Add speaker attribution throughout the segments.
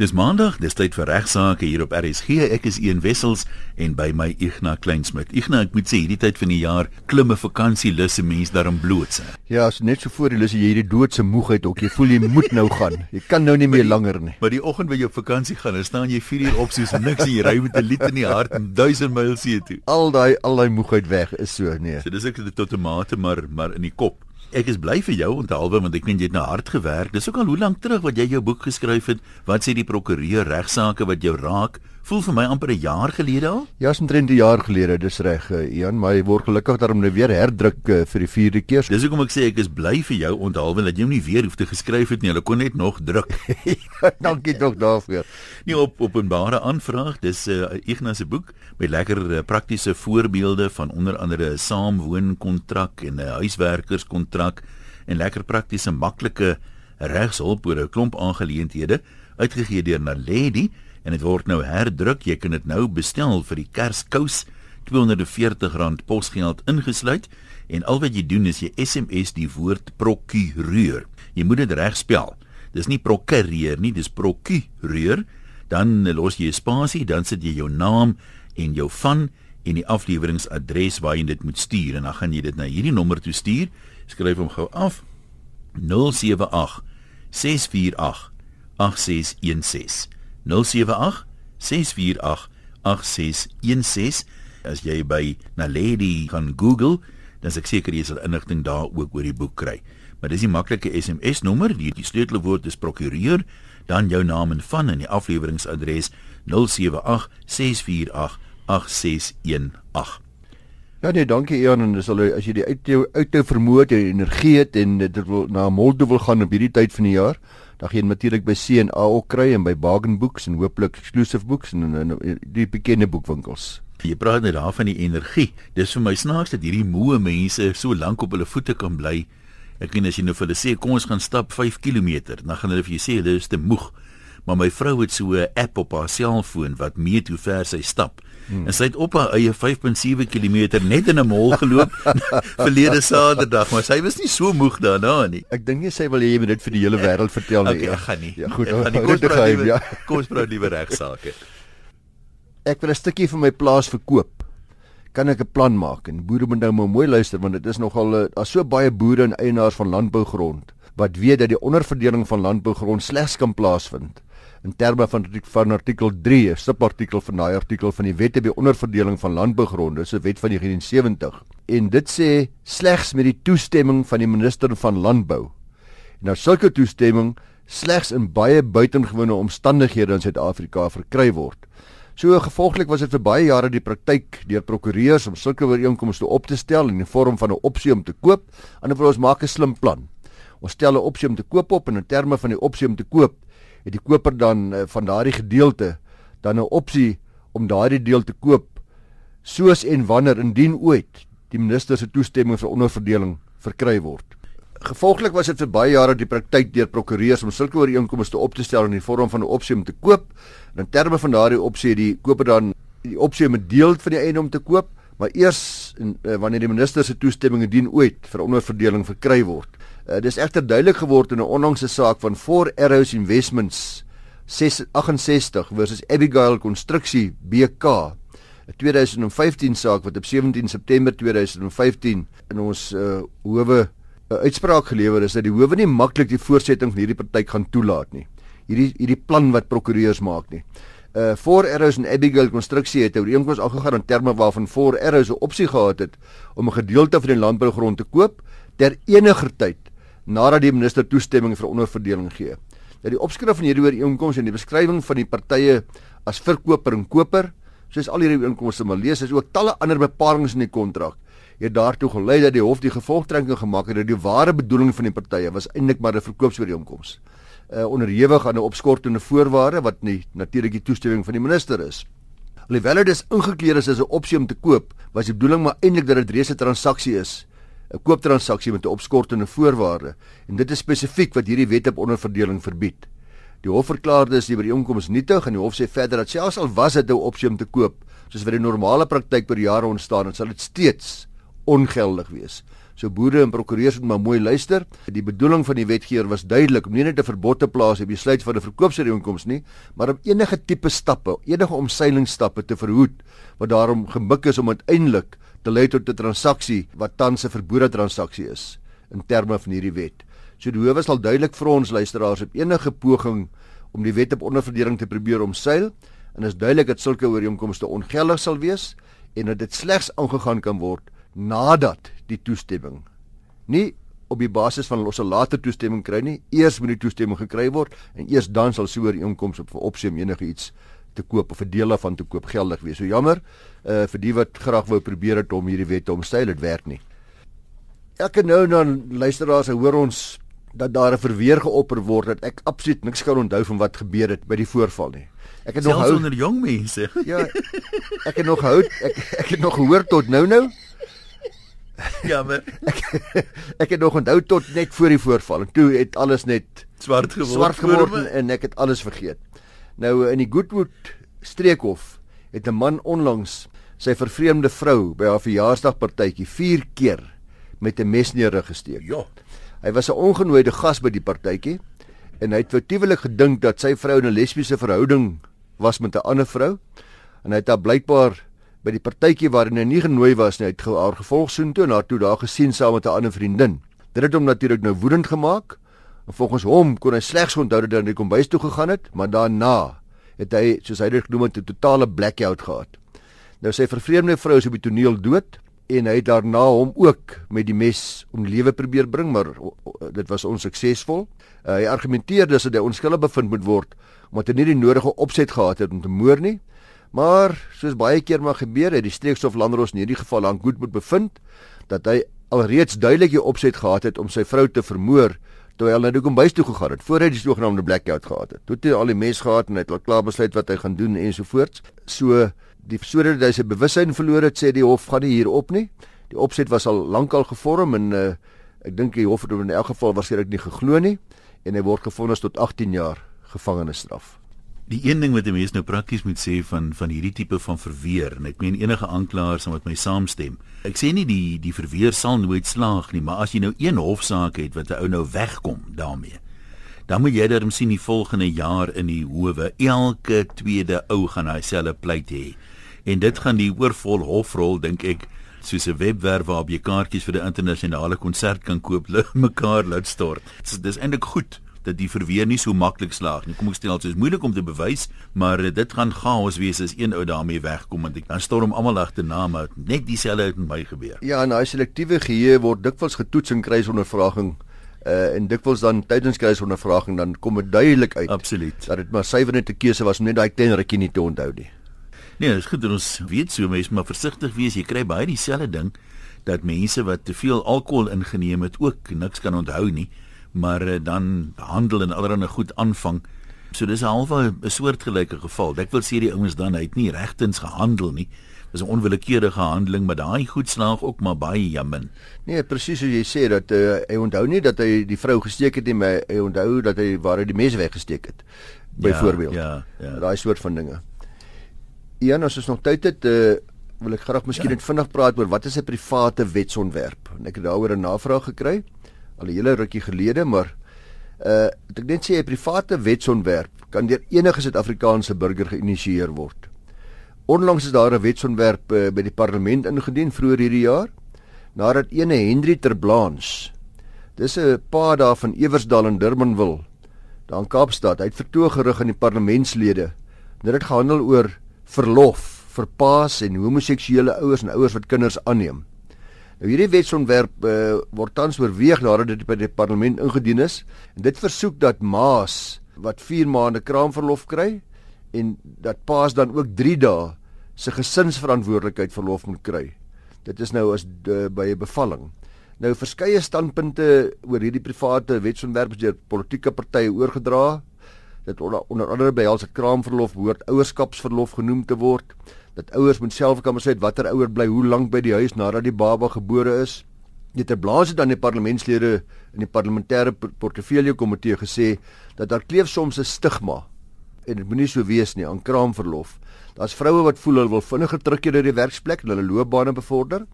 Speaker 1: Dis maandag, dis tyd vir regsaake hier op RSG. Ek is Ian Wessels en by my Ignas Kleinsmid. Ignas, ek moet sê hierdie tyd van die jaar klimme vakansielusse mens daarom blootse.
Speaker 2: Ja, as net so voor die lus jy hierdie doodse moegheid ook. Jy voel jy moet nou gaan. Jy kan nou nie meer langer nie.
Speaker 1: Maar die oggend wanneer jy op vakansie gaan, dan staan jy 4 uur op soos niks en jy ry met 'n lied in die hart en 1000 myl see toe.
Speaker 2: Al daai al daai moegheid weg is so, nee.
Speaker 1: So dis ek tot 'n mate maar maar in die kop. Ek is bly vir jou onthaalwe want ek weet jy het nou hard gewerk. Dis ook al hoe lank terug wat jy jou boek geskryf het. Wat sê die prokureur regsaake wat jou raak? Voel vir my amper 'n jaar gelede al.
Speaker 2: Ja, omtrent 'n jaar gelede, dis reg, Ian, maar hy word gelukkig daarom nou weer herdruk uh, vir die vierde keer.
Speaker 1: Dis hoekom ek sê ek is bly vir jou onthaalwe dat jy hom nie weer hoef te geskryf het nie. Hulle kon net nog druk.
Speaker 2: Dankie tog daarvoor.
Speaker 1: Nie op openbare aanvraag. Dis 'n uh, Ignas se boek met lekker uh, praktiese voorbeelde van onder andere 'n saamwoonkontrak en 'n huiswerkerskontrak en lekker praktiese maklike regshulp oor 'n klomp aangeleenthede uitgegee deur Naledi en dit word nou herdruk. Jy kan dit nou bestel vir die Kerskous R240 posgeld ingesluit en al wat jy doen is jy SMS die woord prokureur. Jy moet dit reg spel. Dis nie prokureur nie, dis prokureur. Dan los jy 'n spasie, dan sit jy jou naam en jou van en die afleweringsadres waar jy dit moet stuur en dan gaan jy dit na hierdie nommer toe stuur. Skryf hom gou af. 078 648 8616 078 648 8616 as jy by Naledi gaan Google dan ek seker jy sal inligting daar ook oor die boek kry. Maar dis die maklike SMS nommer die, die sleutelwoord is prokureur dan jou naam en van en die afleweringsadres 078 648 8618
Speaker 2: Ja nee, dankie Ian en dis al as jy die uit jou uit jou vermoë en energie het en dit wil na Molde wil gaan op hierdie tyd van die jaar, dan gaan jy natuurlik by C&A ook kry en by Bargain Books en hooplik Exclusive Books en, en, en die bekende boekwinkels.
Speaker 1: Jy praat net daarvan die energie. Dis vir my snaaks dat hierdie moe mense so lank op hulle voete kan bly. Ek weet as jy nou vir hulle sê kom ons gaan stap 5 km, dan gaan hulle vir jou sê hulle is te moeg maar my vrou het so 'n app op haar selfoon wat meet hoe ver sy stap. Hmm. En sy het op haar eie 5.7 km net in 'n mall geloop verlede Saterdag, maar sy was nie so moeg daarna nie.
Speaker 2: Ek dink nie sy wil hê jy moet dit vir die hele wêreld vertel nie.
Speaker 1: Okay, ek gaan nie.
Speaker 2: Ja, goed.
Speaker 1: Ek gaan nie kos geheim, ja. Kom ons praat liewer regsaake.
Speaker 2: Ek wil 'n stukkie van my plaas verkoop. Kan ek 'n plan maak en boere moet nou maar mooi luister want dit is nogal daar's so baie boere en eienaars van landbougrond wat weet dat die onderverdeling van landbougrond slegs kan plaasvind in terme van van artikel 3, 'n subartikel van daai artikel van die Wet op die onderverdeling van landbougronde, se wet van 1970. En dit sê slegs met die toestemming van die minister van landbou. En nou sulke toestemming slegs in baie buitengewone omstandighede in Suid-Afrika verkry word. So gevolglik was dit vir baie jare die praktyk deur prokureurs om sulke ooreenkomste op te stel in die vorm van 'n opsie om te koop. Anderswoorde ons maak 'n slim plan. Ons stel 'n opsie om te koop op en in terme van die opsie om te koop het die koper dan uh, van daardie gedeelte dan 'n opsie om daardie deel te koop soos en wanneer indien ooit die minister se toestemming vir onderverdeling verkry word. Gevolglik was dit vir baie jare die praktyk deur prokureurs om sulke ooreenkomste op te stel in die vorm van 'n opsie om te koop. En in terme van daardie opsie het die koper dan die opsie om 'n deel van die eiendom te koop, maar eers in, uh, wanneer die minister se toestemming indien ooit vir onderverdeling verkry word. Uh, dis egter duidelik geword in 'n onlangse saak van Four Arrows Investments 668 versus Abigail Konstruksie BK 'n 2015 saak wat op 17 September 2015 in ons uh, howe 'n uh, uitspraak gelewer is dat die howe nie maklik die voortsetting van hierdie praktyk gaan toelaat nie. Hierdie hierdie plan wat prokureurs maak nie. Uh Four Arrows en Abigail Konstruksie het ooreenkoms aangegaan in terme waarvan Four Arrows 'n opsie gehad het om 'n gedeelte van die landbougrond te koop ter eniger tyd nadat die minister toestemming vir onderverdeling gee. Dat die opskrif van hierdie ooreenkoms en die beskrywing van die partye as verkoper en koper, soos al hierdie ooreenkomste maar lees, is ook talle ander bepalinge in die kontrak het daartoe gelei dat die hof die gevolgtrekking gemaak het dat die ware bedoeling van die partye was eintlik maar 'n verkoopsooreenkoms. Uh onderhewig aan 'n opskortende voorwaarde wat nie natuurlik die toestemming van die minister is. Alhoewel dit ingekleer is as 'n opsie om te koop, was die bedoeling maar eintlik dat dit reeds 'n transaksie is 'n kooptransaksie met 'n opskortende voorwaarde en dit is spesifiek wat hierdie wet op onderverdeling verbied. Die hof verklaar dus die ooreenkoms nietig en die hof sê verder dat selfs al was dit 'n opsie om te koop, soos wat die normale praktyk per jare ontstaan het, sal dit steeds ongeldig wees. So boere en prokureurs moet maar mooi luister. Die bedoeling van die wetgeer was duidelik om nie net 'n verbod te plaas op die sluit van 'n verkoopsooreenkoms nie, maar om enige tipe stappe, enige omseilingsstappe te verhoed wat daarom gemik is om uiteindelik te lei tot 'n transaksie wat tans 'n verbode transaksie is in terme van hierdie wet. So die howe sal duidelik vir ons luisteraars op enige poging om die wet op onderverdeling te probeer omseil en is duidelik dat sulke ooreenkomste ongeldig sal wees en dat dit slegs aangegaan kan word nadat die toestemming nie op die basis van ons later toestemming kry nie eers moet die toestemming gekry word en eers dan sal so 'n ooreenkoms op vir opsie om enige iets te koop of 'n deel daarvan te koop geldig wees. So jammer uh vir die wat graag wou probeer het om hierdie wet te omstyl, dit werk nie. Elke nou dan luisteraars, hoor ons dat daar 'n verweer geopper word dat ek absoluut niks kan onthou van wat gebeur het by die voorval nie.
Speaker 1: Ek het Selfs nog hou onder jong mense.
Speaker 2: Ja. Ek het nog hou ek ek het nog gehoor tot nou nou.
Speaker 1: Ja, maar
Speaker 2: ek, ek het nog onthou tot net voor die voorval en toe het alles net
Speaker 1: swart geword.
Speaker 2: Swart geword en, en ek het alles vergeet. Nou in die Goodwood streekhof het 'n man onlangs sy vervreemde vrou by haar verjaarsdagpartytjie 4 keer met 'n mes neergesteek.
Speaker 1: Ja.
Speaker 2: Hy was 'n ongenooide gas by die partytjie en hy het vertuwelik gedink dat sy vrou 'n lesbiese verhouding was met 'n ander vrou en hy het haar blykbaar by die partytjie waarin hy nie genooi was nie, hy het haar gevolg soontoe en haar toe daar gesien saam met 'n ander vriendin. Dit het hom natuurlik nou woedend gemaak. En volgens hom kon hy slegs onthou dat hy na die kombuis toe gegaan het, maar daarna het hy, soos hy dit genoem het, 'n totale blackout gehad. Nou sy vervreemde vrou is op die toneel dood en hy het daarna hom ook met die mes om lewe probeer bring maar dit was onsuksesvol. Uh, hy argumenteer dus dat hy onskuldig bevind moet word omdat hy nie die nodige opset gehad het om te moor nie. Maar soos baie keer maar gebeur het die streekstof landros in hierdie geval aan goed moet bevind dat hy alreeds duidelik die opset gehad het om sy vrou te vermoor terwyl hy na die kombuis toe gegaan het voor hy die sogenaamde blackout gehad het. Toe het hy al die mes gehad en hy het klaar besluit wat hy gaan doen ensovoorts. So die sodat hy sy bewussyn verloor het, sê die hof gaan nie hier op nie. Die opset was al lankal gevorm en uh, ek dink die hof het hom in elk geval waarskynlik nie geglo nie en hy word gevonnis tot 18 jaar gevangenisstraf.
Speaker 1: Die een ding wat 'n mens nou prakties moet sê van van hierdie tipe van verweer en ek meen enige aanklaers sal met my saamstem. Ek sê nie die die verweer sal nooit slaag nie, maar as jy nou een hofsaak het wat 'n ou nou wegkom daarmee dan moet jy dan sien die volgende jaar in die howe elke tweede ou gaan hy selfe pleit hê. En dit gaan die oorvol hofrol dink ek soos 'n webwerf waarop jy kaartjies vir 'n internasionale konsert kan koop, mekaar laat stort. Dis dis eintlik goed dat die verweer nie so maklik slaag nie. Kom ek stel, dit is moeilik om te bewys, maar dit gaan chaos wees as een ou daarmee wegkom en dan storm almal agterna maar net dieselfde het met my gebeur.
Speaker 2: Ja, en daai selektiewe geheue word dikwels getoets in kruisondervraging uh en dikwels dan tydens kruisondervraging dan kom dit duidelik uit.
Speaker 1: Absoluut.
Speaker 2: Dat dit maar suiwer net 'n keuse was om net daai klein rukkie nie te onthou nie.
Speaker 1: Nee, dis goed dat ons weet so mense maar versigtig wees. Jy kry baie dieselfde ding dat mense wat te veel alkohol ingeneem het ook niks kan onthou nie, maar uh, dan handel en allerlei goed aanvang. So dis halfe 'n soortgelyke geval. Ek wil sê die ouens dan het nie regtens gehandel nie is 'n onwillekeurige handeling, maar daai goed slaag ook maar baie jammer.
Speaker 2: Nee, presies soos jy sê dat uh, hy onthou nie dat hy die vrou gesteek het nie, maar hy onthou dat hy waar hy die mes weggesteek het. Byvoorbeeld.
Speaker 1: Ja, ja. ja.
Speaker 2: Daai soort van dinge. Een as ons nog tyd het, uh, wil ek graag miskien ja. net vinnig praat oor wat is 'n private wetsontwerp. En ek het daaroor 'n navraag gekry al 'n hele rukkie gelede, maar uh ek net sê 'n private wetsontwerp kan deur enige Suid-Afrikaanse burger geïnisieer word. Onlangs is daar 'n wetsontwerp uh, by die parlement ingedien vroeër hierdie jaar nadat ene Henry Terblanche dis 'n pa daar van Eversdal in Durbanville daar in Kaapstad hy het vertoog gerig aan die parlementslede dit het gehandel oor verlof vir paas en homoseksuele ouers en ouers wat kinders aanneem nou hierdie wetsontwerp uh, word tans oorweeg nadat dit by die parlement ingedien is en dit versoek dat maas wat 4 maande kraamverlof kry en dat paas dan ook 3 dae se gesinsverantwoordelikheid verlof moet kry. Dit is nou as de, by 'n bevalling. Nou verskeie standpunte oor hierdie private wetsontwerp deur politieke partye oorgedra. Dit onder, onder andere behels dat kraamverlof behoort ouerskapsverlof genoem te word. Dat ouers moet self kan besluit watter ouer bly hoe lank by die huis nadat die baba gebore is. Dit ter blaas dan die parlementslede in die parlementêre portefeulje komitee gesê dat daar kleef soms 'n stigma en dit moenie so wees nie aan kraamverlof. Daar's vroue wat voel hulle wil vinniger terugkeer na die werksplek hulle loopbane bevorder.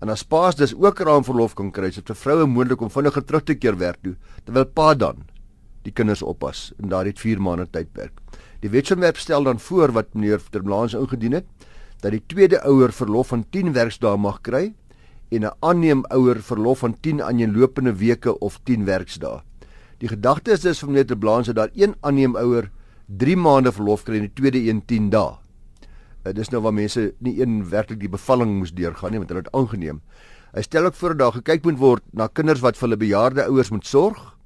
Speaker 2: En as paas dus ook raamverlof kan kry, is dit vir vroue moontlik om vinniger terug te keer werk toe terwyl pa dan die kinders oppas in daardie 4 maande tydperk. Die wetsontwerp stel dan voor wat meneer Terblaans ingedien het dat die tweede ouer verlof van 10 werksdae mag kry en 'n aanneem ouer verlof van 10 aaneenlopende weke of 10 werksdae. Die gedagte is dus vir meneer Terblaans dat daar een aanneem ouer 3 maande verlof kry en die tweede een 10 dae. Uh, dis nou waar mense nie een werklik die bevalling moes deurgaan nie want hulle het aangeneem. Hy stel ook voor dat gekyk moet word na kinders wat vir hulle bejaarde ouers moet sorg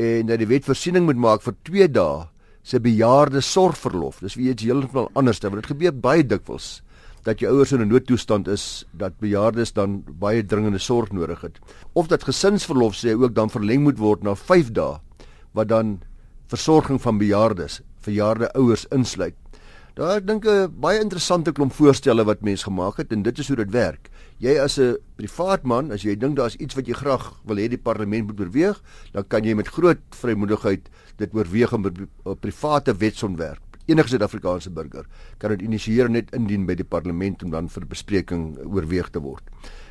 Speaker 2: en dat die wet voorsiening moet maak vir 2 dae se bejaarde sorgverlof. Dis wie iets heeltemal anders, want dit gebeur baie dikwels dat jou ouers in 'n noodtoestand is, dat bejaardes dan baie dringende sorg nodig het. Of dat gesinsverlof sê ook dan verleng moet word na 5 dae wat dan versorging van bejaardes, verjaarde ouers insluit. Daar ek dink 'n baie interessante klomp voorstelle wat mense gemaak het en dit is hoe dit werk. Jy as 'n privaat man, as jy dink daar's iets wat jy graag wil hê die parlement moet beweeg, dan kan jy met groot vrymoedigheid dit oorweeg om 'n private wetsontwerp. Enige Suid-Afrikaanse burger kan dit initieer net indien by die parlement om dan vir bespreking oorweeg te word.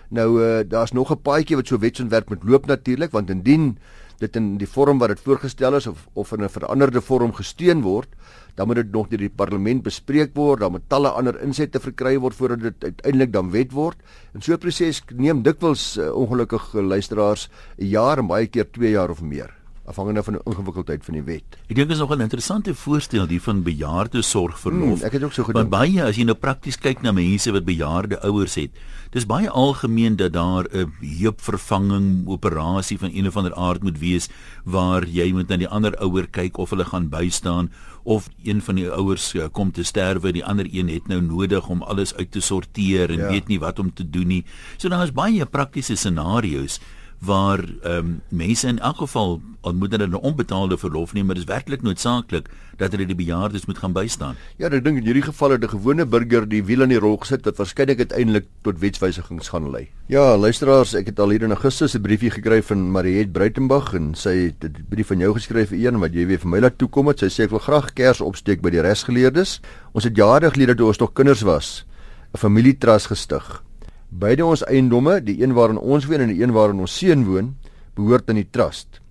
Speaker 2: Nou uh, daar's nog 'n paadjie wat so wetsontwerp moet loop natuurlik, want indien dit in die vorm wat dit voorgestel is of of in 'n veranderde vorm gesteun word, dan moet dit nog deur die parlement bespreek word, dan moet talle ander insette verkry word voordat dit uiteindelik dan wet word. En so 'n proses neem dikwels uh, ongelukkige luisteraars 'n jaar en baie keer 2 jaar of meer afhangende van die ingewikkeldheid van die wet.
Speaker 1: Ek dink is nog 'n interessante voorstel die van bejaarde sorgverlof.
Speaker 2: Hmm, ek het ook so gedink.
Speaker 1: Maar baie as jy nou prakties kyk na mense wat bejaarde ouers het, dis baie algemeen dat daar 'n heupvervanging operasie van een of ander aard moet wees waar jy moet na die ander ouer kyk of hulle gaan bystaan of een van die ouers uh, kom te sterwe, die ander een het nou nodig om alles uit te sorteer en ja. weet nie wat om te doen nie. So daar is baie praktiese scenario's waar ehm um, mense in elk geval moet hulle 'n onbetaalde verlof neem, maar dit is werklik noodsaaklik dat hulle die bejaardes moet gaan bystaan.
Speaker 2: Ja, ek dink in hierdie geval het 'n gewone burger die wiel in die rol gesit wat waarskynlik uiteindelik tot wetswysigings gaan lei. Ja, luisteraars, ek het al hier in Augustus 'n briefie gekry van Mariet Bruitenberg en sy het 'n brief van jou geskryf een wat jy weer vir my laat toe kom het. Sy sê ek wil graag kers opsteek by die resgeleerdes. Ons het jare gelede toe ons nog kinders was, 'n familietrust gestig. Beide ons eiendomme, die een waarin ons woon en die een waarin ons seun woon, behoort aan die trust.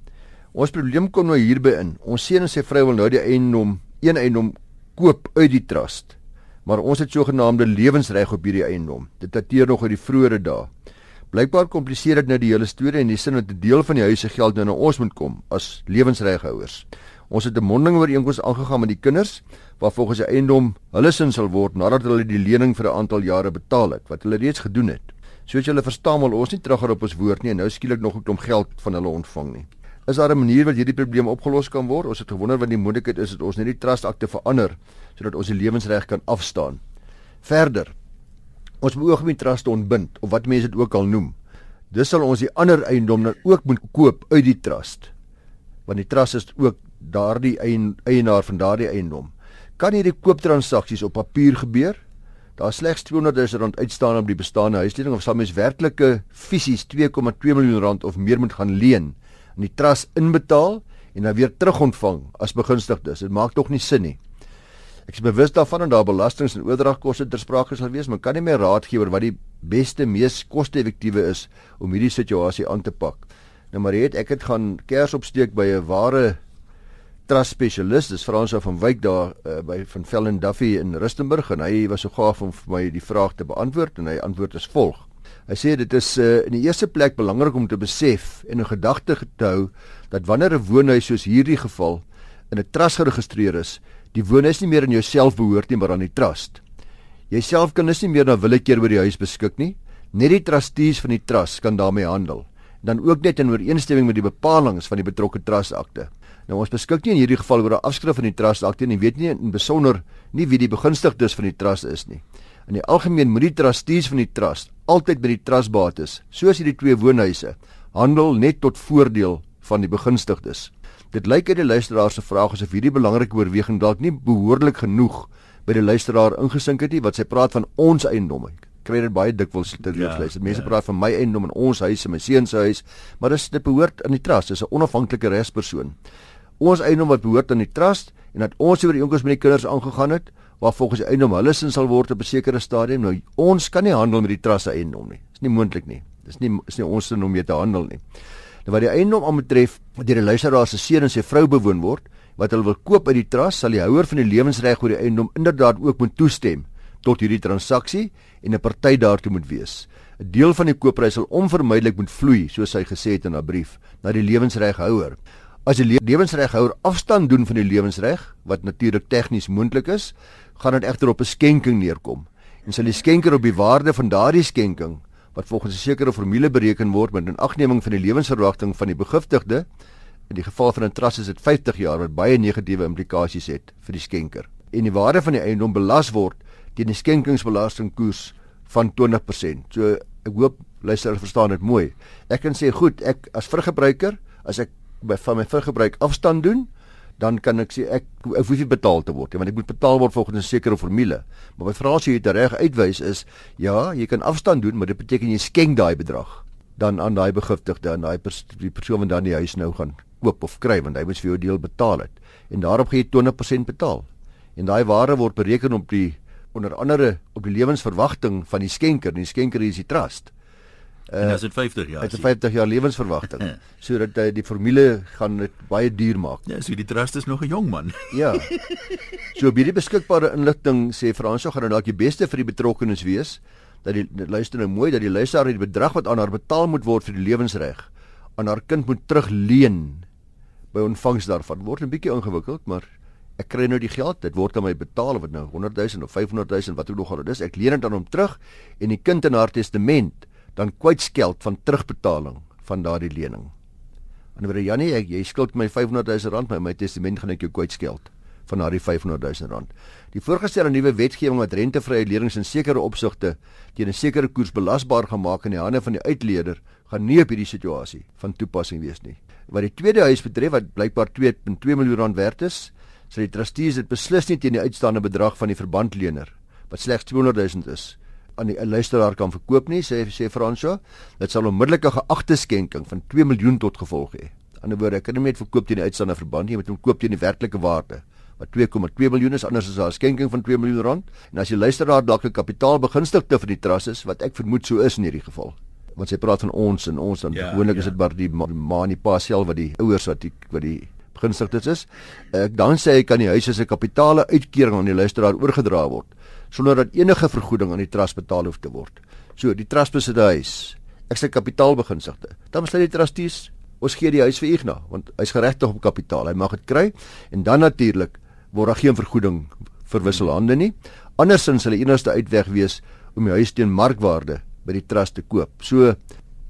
Speaker 2: Ons probleem kom nou hierby in. Ons seun en sy vrou wil nou die eiendom, een eiendom koop uit die trust. Maar ons het sogenaamde lewensreg op hierdie eiendom. Dit dateer nog uit die vroeëre dae. Blykbaar kompliseer dit nou die hele storie in die sin dat 'n deel van die huis se geld nou na ons moet kom as lewensreghouers. Ons het 'n mondeling ooreenkoms aangegaan met die kinders waar volgens die eiendom hulle sin sal word nadat hulle die lening vir 'n aantal jare betaal het wat hulle reeds gedoen het. Soos julle verstaan wil ons nie teruggaan op ons woord nie en nou skielik nog 'n klomp geld van hulle ontvang nie. Is daar 'n manier wat hierdie probleem opgelos kan word? Ons het gewonder wat die moontlikheid is dat ons net die trust akte verander sodat ons die lewensreg kan afstaan. Verder. Ons beoog om die trust te ontbind of wat mense dit ook al noem. Dis sal ons die ander eiendom dan ook moet koop uit die trust. Want die trust is ook daardie eienaar van daardie eiendom. Kan hierdie kooptransaksies op papier gebeur? Daar slegs 200 000 rand uitstaan op die bestaande huisleding of sal mens werklike fisies 2,2 miljoen rand of meer moet gaan leen en die trust inbetaal en dan weer terugontvang as begunstigdes. Dit maak tog nie sin nie. Ek is bewus daarvan en daar belastings en oordragkoste ter sprake sal wees, maar kan nie meer raad gee oor wat die beste, mees koste-effektiewe is om hierdie situasie aan te pak. Nou maar het ek het gaan kers opsteek by 'n ware trust spesialist, dis Frans van Wyk daar uh, by van Vellen Duffy in Rustenburg en hy was so gaaf om vir my die vraag te beantwoord en hy antwoord as volg. Hy sê dit is uh, in die eerste plek belangrik om te besef en 'n gedagte te hou dat wanneer 'n woonhuis soos hierdie geval in 'n trust geregistreer is, die woonhuis nie meer aan jouself behoort nie, maar aan die trust. Jy self kan dus nie meer na willekeur oor die huis beskik nie. Net die trustees van die trust kan daarmee handel. Dan ook net in ooreenstemming met die bepalinge van die betrokke trustakte. Nou ons beskik nie in hierdie geval oor 'n afskrif van die trust akte nie, weet nie in besonder nie wie die begunstigdes van die trust is nie. In die algemeen moet die trustees van die trust altyd by die trustbates, soos hierdie twee woonhuise, handel net tot voordeel van die begunstigdes. Dit lyk uit die luisteraar se vraag asof hierdie belangrike oorweging dalk nie behoorlik genoeg by die luisteraar ingesink het nie wat sy praat van ons eiendomme. Kry dit baie dikwels te ja, luister. Mense ja. praat van my eiendom en ons huis en my seun se huis, maar dis dit behoort aan die trust, dis 'n onafhanklike regspersoon. Ons eiendom wat behoort aan die trust en dat ons oor die onkels met die kinders aangegaan het waar volgens die eiendom hulle sin sal word op 'n sekere stadium. Nou ons kan nie handel met die trust se eiendom nie. Dis nie moontlik nie. Dis nie is nie ons sin om mee te handel nie. Nou wat die eiendom aanbetref, deur die luisteraar se seun en sy vrou bewoon word, wat hulle wil koop uit die trust, sal die houer van die lewensreg oor die eiendom inderdaad ook moet toestem tot hierdie transaksie en 'n party daartoe moet wees. 'n Deel van die koopprys sal onvermydelik moet vloei, soos hy gesê het in 'n brief, na die lewensreghouer. As die lewensreghouer afstand doen van die lewensreg, wat natuurlik tegnies moontlik is, gaan dit egter op 'n skenking neerkom. En sal die skenker op die waarde van daardie skenking wat volgens 'n sekere formule bereken word met 'n agneming van die lewensverwagting van die begiftigde, in die geval van 'n trust is dit 50 jaar wat baie negatiewe implikasies het vir die skenker. En die waarde van die eiendom belas word teen die skenkingsbelastingkoers van 20%. So ek hoop luisteraars verstaan dit mooi. Ek kan sê goed, ek as vruggebruiker, as ek by van my vruggebruik afstand doen, dan kan ek sê ek ek hoef nie betaal te word nie want ek moet betaal word volgens 'n sekere formule. Maar wat vra as jy dit reg uitwys is ja, jy kan afstand doen, maar dit beteken jy skenk daai bedrag dan aan daai begiftigde en daai pers persoon wat dan die huis nou gaan koop of kry want hy moet vir jou deel betaal het. En daarop gee jy 20% betaal. En daai waarde word bereken op die onder andere op die lewensverwagting van die skenker, die skenker is die trust.
Speaker 1: Uh, en as dit 50 jaar.
Speaker 2: Dit is 50 jaar lewensverwagting. sodat uh, die formule gaan dit baie duur maak.
Speaker 1: Ja, so die trust is nog 'n jong man.
Speaker 2: ja. So by die beskikbare inligting sê Fransjo gaan dalk die beste vir die betrokkenes wees dat die luister nou mooi dat die luisteraar die bedrag wat aan haar betaal moet word vir die lewensreg aan haar kind moet terugleen by ontvangs daarvan. Word 'n bietjie ingewikkeld, maar ek kry nou die geld, dit word aan my betaal of dit nou 100 000 of 500 000 wat ook nog al is. Ek leen dit aan hom terug en die kind in haar testament dan kwytskeld van terugbetaling van daardie lening. Anderswoorde Jannie, ek, jy skuld my 500 000 rand, maar in my testament gaan ek jou kwytskeld van daardie 500 000 rand. Die voorgestelde nuwe wetgewing wat rentevrye lenings in sekere opsigte teen 'n sekere koers belasbaar gemaak in die hande van die uitleder, gaan nie op hierdie situasie van toepassing wees nie. Wat die tweede huis betref wat blykbaar 2.2 miljoen rand werd is, sal die trustees dit beslis nie teen die uitstaande bedrag van die verbandlener wat slegs 200 000 is aan die luisteraar kan verkoop nie sê sê Fransjo dit sal onmiddellike geagte skenking van 2 miljoen tot gevolg hê. Aan die ander woorde, ek kan nie net verkoop teen die uitstaande verband nie, jy moet hom koop teen die werklike waarde wat 2,2 miljoen is anders as 'n skenking van 2 miljoen rand. En as jy luisteraar dalk 'n kapitaalbegunstigde vir die trust is wat ek vermoed so is in hierdie geval. Want sy praat van ons en ons dan ja, gewoonlik ja. is dit maar die ma, ma en die pa self wat die ouers wat die wat die begunstigdes is. Ek dan sê hy kan die huis as 'n kapitale uitkering aan die luisteraar oorgedra word sonder dat enige vergoeding aan die trust betaal hoef te word. So, die trust besit die huis. Ek sê kapitaalbeginsigte. Dan besluit die trustees, ons gee die huis vir Ignas want hy's geregtig op kapitaal. Hy mag dit kry en dan natuurlik word daar geen vergoeding vir wisselhande nie. Andersins sal die enigste uitweg wees om die huis teen markwaarde by die trust te koop. So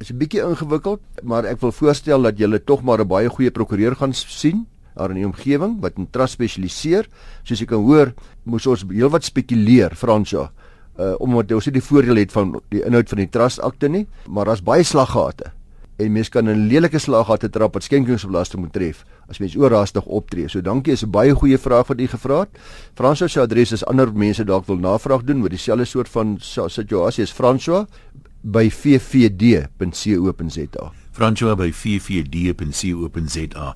Speaker 2: is 'n bietjie ingewikkeld, maar ek wil voorstel dat jy tog maar 'n baie goeie prokureur gaan sien daar in die omgewing wat in trust spesialiseer. Soos jy kan hoor, moes ons heelwat spekuleer, Fransja, uh omdat ons nie die voordeel het van die inhoud van die trust akte nie, maar daar's baie slaggate. En mense kan 'n lelike slaggate trap wat skenkingsbelasting moet tref as mens oorhaastig optree. So dankie, is 'n baie goeie vraag wat jy gevra het. Fransja se adres is ander mense dalk wil navraag doen oor dieselfde soort van situasie as Fransja by ffd.co.za.
Speaker 1: Fransja by ffd.co.za.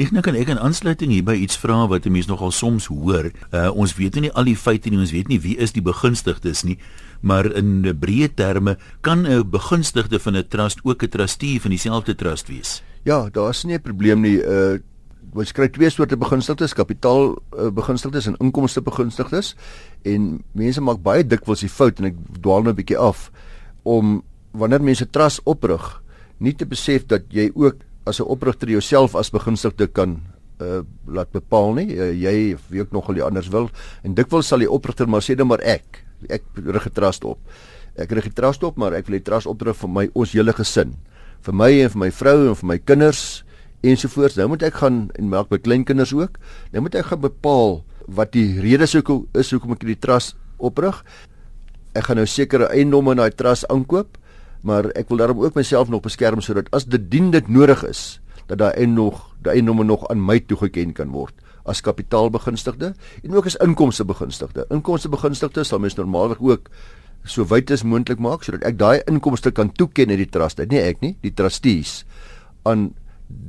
Speaker 1: Ek nou kan ek in aansluiting hierby iets vra wat 'n mens nogal soms hoor. Uh, ons weet nie al die feite nie, ons weet nie wie is die begunstigdes nie, maar in breë terme kan 'n begunstigde van 'n trust ook 'n trustee van dieselfde trust wees.
Speaker 2: Ja, daar's nie 'n probleem nie. Uh ons kry twee soorte begunstigdes, kapitaal uh, begunstigdes en inkomste begunstigdes. En mense maak baie dikwels die fout en ek dwaal nou 'n bietjie af om wanneer mense trust oprig, nie te besef dat jy ook as 'n oprigter jouself as begunstigde kan uh laat bepaal nie. Uh, jy wie ook nogal die anders wil en dikwels sal die oprigter maar sê dan maar ek ek rig getrust op. Ek rig getrust op maar ek wil die trust opdruk vir my ons hele gesin. Vir my en vir my vrou en vir my kinders ensovoorts. Nou moet ek gaan en maak my kleinkinders ook nou moet ek gaan bepaal wat die rede sou is hoekom ek die trust oprig. Ek gaan nou sekere eiendomme in daai trust aankoop maar ek wil daarom ook myself nog beskerm sodat as dit dien dit nodig is dat daar en nog daai nommer nog aan my toegeken kan word as kapitaalbegunstigde en ook as inkomste begunstigde. Inkomste begunstigde sal mens normaalweg ook so wyd as moontlik maak sodat ek daai inkomste kan toeken uit die trust, nie ek nie, die trustees aan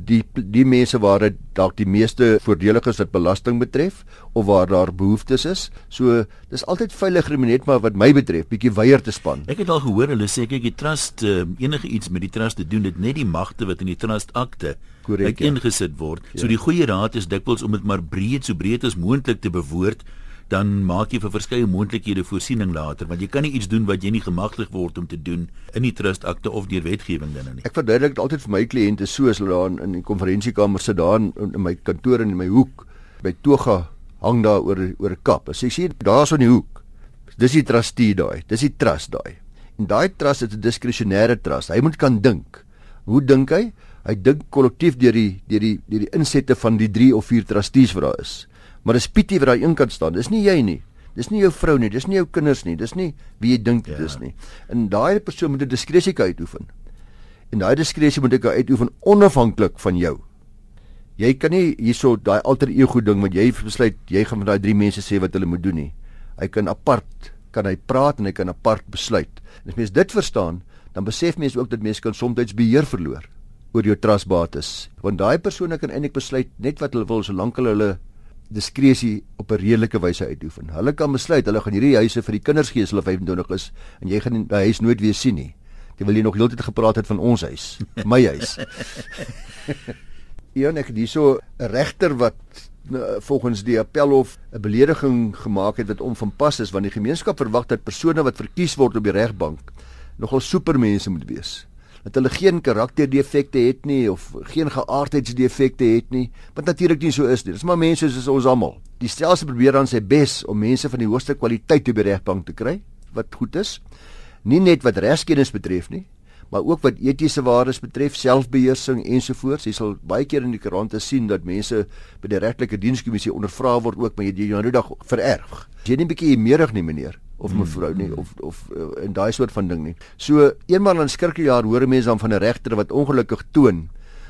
Speaker 2: die die mense waar dit dalk die meeste voordelig is wat belasting betref of waar daar behoeftes is. So dis altyd veiliger om net maar wat my betref bietjie weier te span.
Speaker 1: Ek het al gehoor hulle sê kyk die trust uh, enige iets met die trust te doen dit net die magte wat in die trust akte korrek ja. ingesit word. Ja. So die goeie raad is dikwels om dit maar breed so breed as moontlik te bewoord dan maak jy vir verskeie moontlikhede voorsiening later want jy kan nie iets doen wat jy nie gemagtig word om te doen in die trust akte of deur wetgewing dan nie.
Speaker 2: Ek verduidelik dit altyd vir my kliënte so as hulle daar in die konferensiekamer sit daar in, in my kantoor in my hoek by toga hang daar oor oor 'n kap. As jy sien daar's in die hoek. Dis die trustee daai. Dis die trust daai. En daai trust is 'n diskresionêre trust. Hy moet kan dink. Hoe dink hy? Hy dink kollektief deur die deur die deur die insette van die 3 of 4 trustees wat daar is. Maar dis Pietie wat daar een kant staan. Dis nie jy nie. Dis nie jou vrou nie, dis nie jou kinders nie, dis nie wie jy dink dit ja. is nie. En daai persoon moet 'n diskresie uitoefen. En daai diskresie moet ek uitoefen onafhanklik van jou. Jy kan nie hierso daai alter ego ding wat jy besluit jy gaan met daai drie mense sê wat hulle moet doen nie. Hy kan apart kan hy praat en hy kan apart besluit. En as mens dit verstaan, dan besef mense ook dat mense kan soms beheer verloor oor jou trustbates. Want daai persone kan eintlik besluit net wat hulle wil solank hulle hulle diskresie op 'n redelike wyse uitoefen. Hulle kan besluit hulle gaan hierdie huise vir die kinders gee as hulle 25 is en jy gaan die huis nooit weer sien nie. Jy wil jy nog heeltyd gepraat het van ons huis, my huis. Ja, ek dis so 'n regter wat nou, volgens die appelhof 'n belediging gemaak het wat onvanpas is want die gemeenskap verwag dat persone wat verkies word op die regbank nogal supermense moet wees dat hulle geen karakterdefekte het nie of geen geaardheidsdefekte het nie, wat natuurlik nie so is nie. Dis maar mense soos ons almal. Die stelsel probeer dan sy bes om mense van die hoogste kwaliteit op die regbank te kry wat goed is. Nie net wat regskennis betref nie, maar ook wat etiese waardes betref, selfbeheersing ensovoorts. Jy sal baie keer in die koerante sien dat mense by die regtelike dienskommissie ondervra word ook, maar jy jy nou dag vererg. Jy nie 'n bietjie meerig nie, meneer of hmm. mevrou nie of of uh, in daai soort van ding nie. So eenmal in skrikkeljaar hoor mense dan van 'n regter wat ongelukkig toon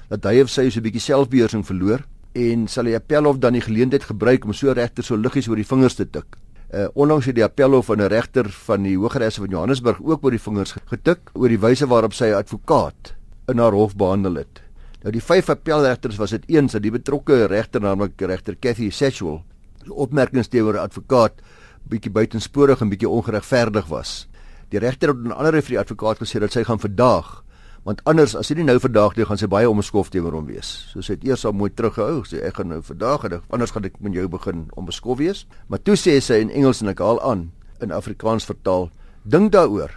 Speaker 2: dat hy of sy so 'n bietjie selfbeheersing verloor en sal die appelhof dan die geleentheid gebruik om so regter so liggies oor die vingers te tik. Uh onlangs het die appelhof van 'n regter van die Hooggeregshof van Johannesburg ook oor die vingers getik oor die wyse waarop sy advokaat in haar hof behandel het. Nou die vyf appelregters was dit eens dat die betrokke regter naamlik regter Cathy Sexual opmerkings teenoor 'n advokaat bietjie buitensporig en bietjie ongeregverdig was. Die regter het 'n ander vir die advokaat gesê dat sy gaan verdaag, want anders as hy nie nou verdaag nie, gaan sy baie omskof teenoor hom wees. So sy het eers al mooi teruggehou, sê ek gaan nou verdaag en anders gaan ek met jou begin omskof wees. Maar toe sê sy in Engels en ek haal aan in Afrikaans vertaal, dink daaroor.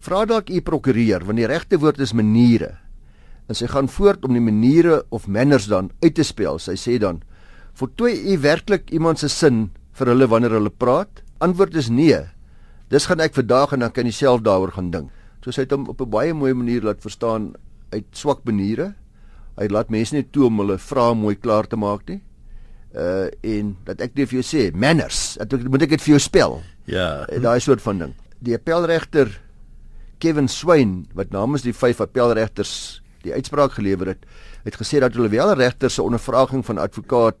Speaker 2: Vra dalk u prokureur, want die regte woord is maniere. En sy gaan voort om die maniere of manners dan uit te spel. Sy sê dan: "Voltooi u werklik iemand se sin vir hulle wanneer hulle praat? Antwoord is nee. Dis gaan ek vandag en dan kan jy self daaroor gaan dink. So sy het hom op 'n baie mooi manier laat verstaan uit swak maniere. Hy laat mense nie toe om hulle vrae mooi klaar te maak nie. Uh en dat ek net vir jou sê, manners, dat moet ek dit vir jou spel.
Speaker 1: Ja.
Speaker 2: Uh, Daai soort van ding. Die appelregter Kevin Swain wat namens die vyf appelregters die uitspraak gelewer het, het gesê dat hulle wel regter se ondervraging van advokaat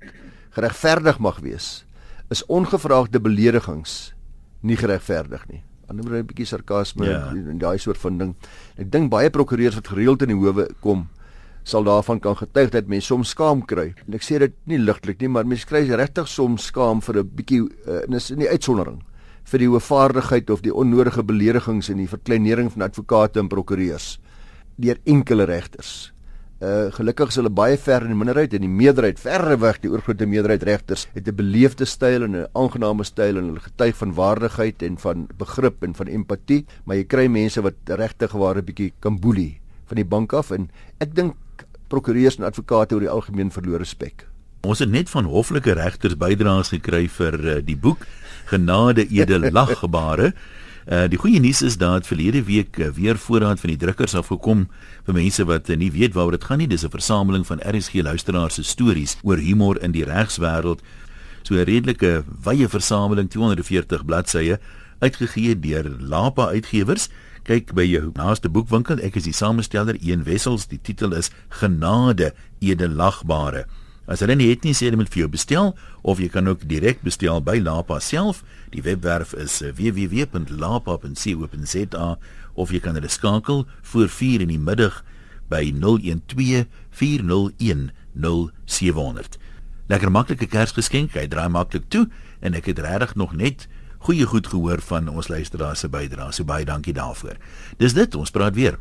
Speaker 2: geregverdig mag wees is ongevraagde beledigings nie geregverdig nie. Anderswoorde 'n bietjie sarkasme ja. en daai soort van ding. Ek dink baie prokureurs wat gereeld in die howe kom sal daarvan kan getuig dat mense soms skaam kry. En ek sê dit nie ligtelik nie, maar mense kry regtig soms skaam vir 'n bietjie uh, in 'n nie uitsondering vir die hoëvaardigheid of die onnodige beledigings en die verkleinering van advokate en prokureurs deur enkele regters. Uh gelukkig is hulle baie ver in die minderheid en die meerderheid verre weg die oorgrootste meerderheid regters het 'n beleefde styl en 'n aangename styl en hulle getuig van waardigheid en van begrip en van empatie, maar jy kry mense wat regtig ware bietjie kan boelie van die bank af en ek dink prokureurs en advokate oor die algemeen verloor respek.
Speaker 1: Ons het net van hoflike regters bydraes gekry vir uh, die boek Genade edelagbare Uh die goeie nuus is dat verlede week uh, weer voorraad van die drukkers afgekom vir mense wat uh, nie weet waaroor dit gaan nie. Dis 'n versameling van RSG luisteraars se stories oor humor in die regswêreld. So 'n redelike wye versameling 240 bladsye uitgegee deur Lapa Uitgewers. Kyk by jou naaste boekwinkel. Ek is die samesteller Een Wessels. Die titel is Genade edelagbare. As hulle nie het nie, sê hulle moet vir jou bestel of jy kan ook direk bestel by Lapa self. Die webwerf is eh, www.lapa.co.za of jy kan hulle skakel voor 4 in die middag by 012 401 0700. Lekker maklike Kersgeskenk, hy draai maklik toe en ek het regtig nog net goeie goed gehoor van ons luisteraars se bydrae. So baie dankie daarvoor. Dis dit, ons praat weer.